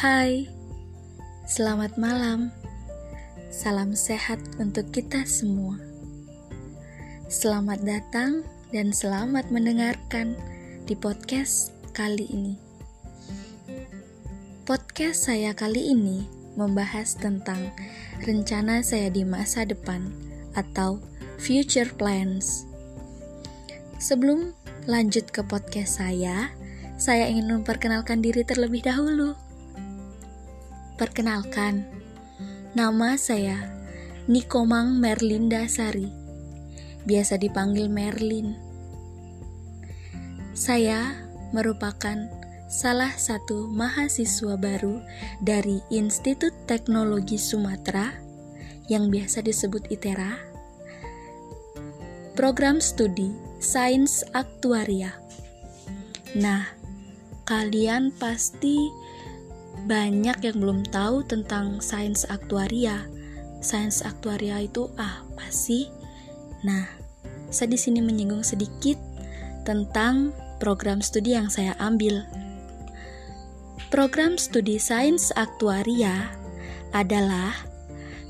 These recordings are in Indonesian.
Hai, selamat malam. Salam sehat untuk kita semua. Selamat datang dan selamat mendengarkan di podcast kali ini. Podcast saya kali ini membahas tentang rencana saya di masa depan atau future plans. Sebelum lanjut ke podcast saya, saya ingin memperkenalkan diri terlebih dahulu. Perkenalkan, nama saya Nikomang Merlinda Sari, biasa dipanggil Merlin. Saya merupakan salah satu mahasiswa baru dari Institut Teknologi Sumatera yang biasa disebut ITERA, program studi Sains Aktuaria. Nah, kalian pasti banyak yang belum tahu tentang sains aktuaria. Sains aktuaria itu apa sih? Nah, saya di sini menyinggung sedikit tentang program studi yang saya ambil. Program studi sains aktuaria adalah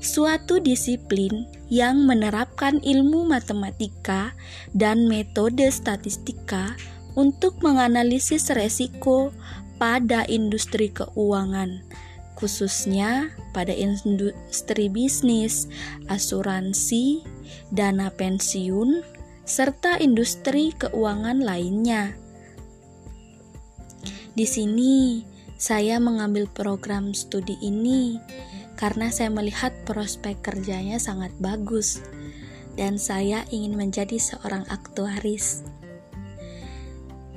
suatu disiplin yang menerapkan ilmu matematika dan metode statistika untuk menganalisis resiko pada industri keuangan, khususnya pada industri bisnis, asuransi, dana pensiun, serta industri keuangan lainnya. Di sini, saya mengambil program studi ini karena saya melihat prospek kerjanya sangat bagus, dan saya ingin menjadi seorang aktuaris.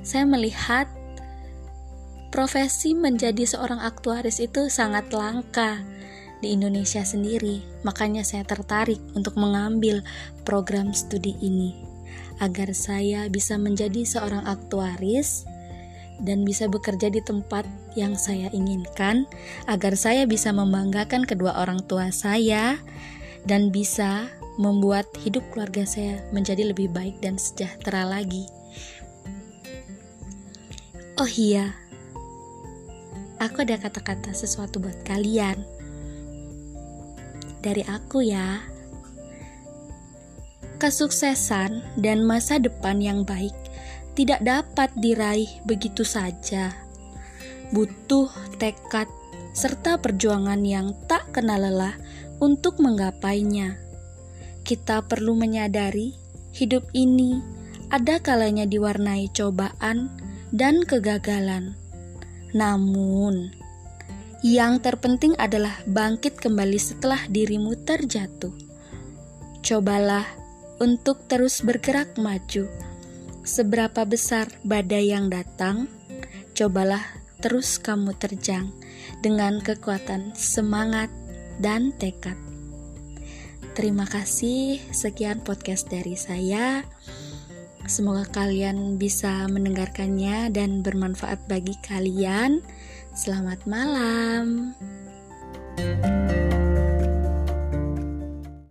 Saya melihat profesi menjadi seorang aktuaris itu sangat langka di Indonesia sendiri. Makanya saya tertarik untuk mengambil program studi ini agar saya bisa menjadi seorang aktuaris dan bisa bekerja di tempat yang saya inginkan agar saya bisa membanggakan kedua orang tua saya dan bisa membuat hidup keluarga saya menjadi lebih baik dan sejahtera lagi. Oh iya, aku ada kata-kata sesuatu buat kalian. Dari aku ya. Kesuksesan dan masa depan yang baik tidak dapat diraih begitu saja. Butuh tekad serta perjuangan yang tak kenal lelah untuk menggapainya. Kita perlu menyadari hidup ini ada kalanya diwarnai cobaan dan kegagalan namun, yang terpenting adalah bangkit kembali setelah dirimu terjatuh. Cobalah untuk terus bergerak maju. Seberapa besar badai yang datang, cobalah terus kamu terjang dengan kekuatan semangat dan tekad. Terima kasih, sekian podcast dari saya. Semoga kalian bisa mendengarkannya dan bermanfaat bagi kalian. Selamat malam. thank you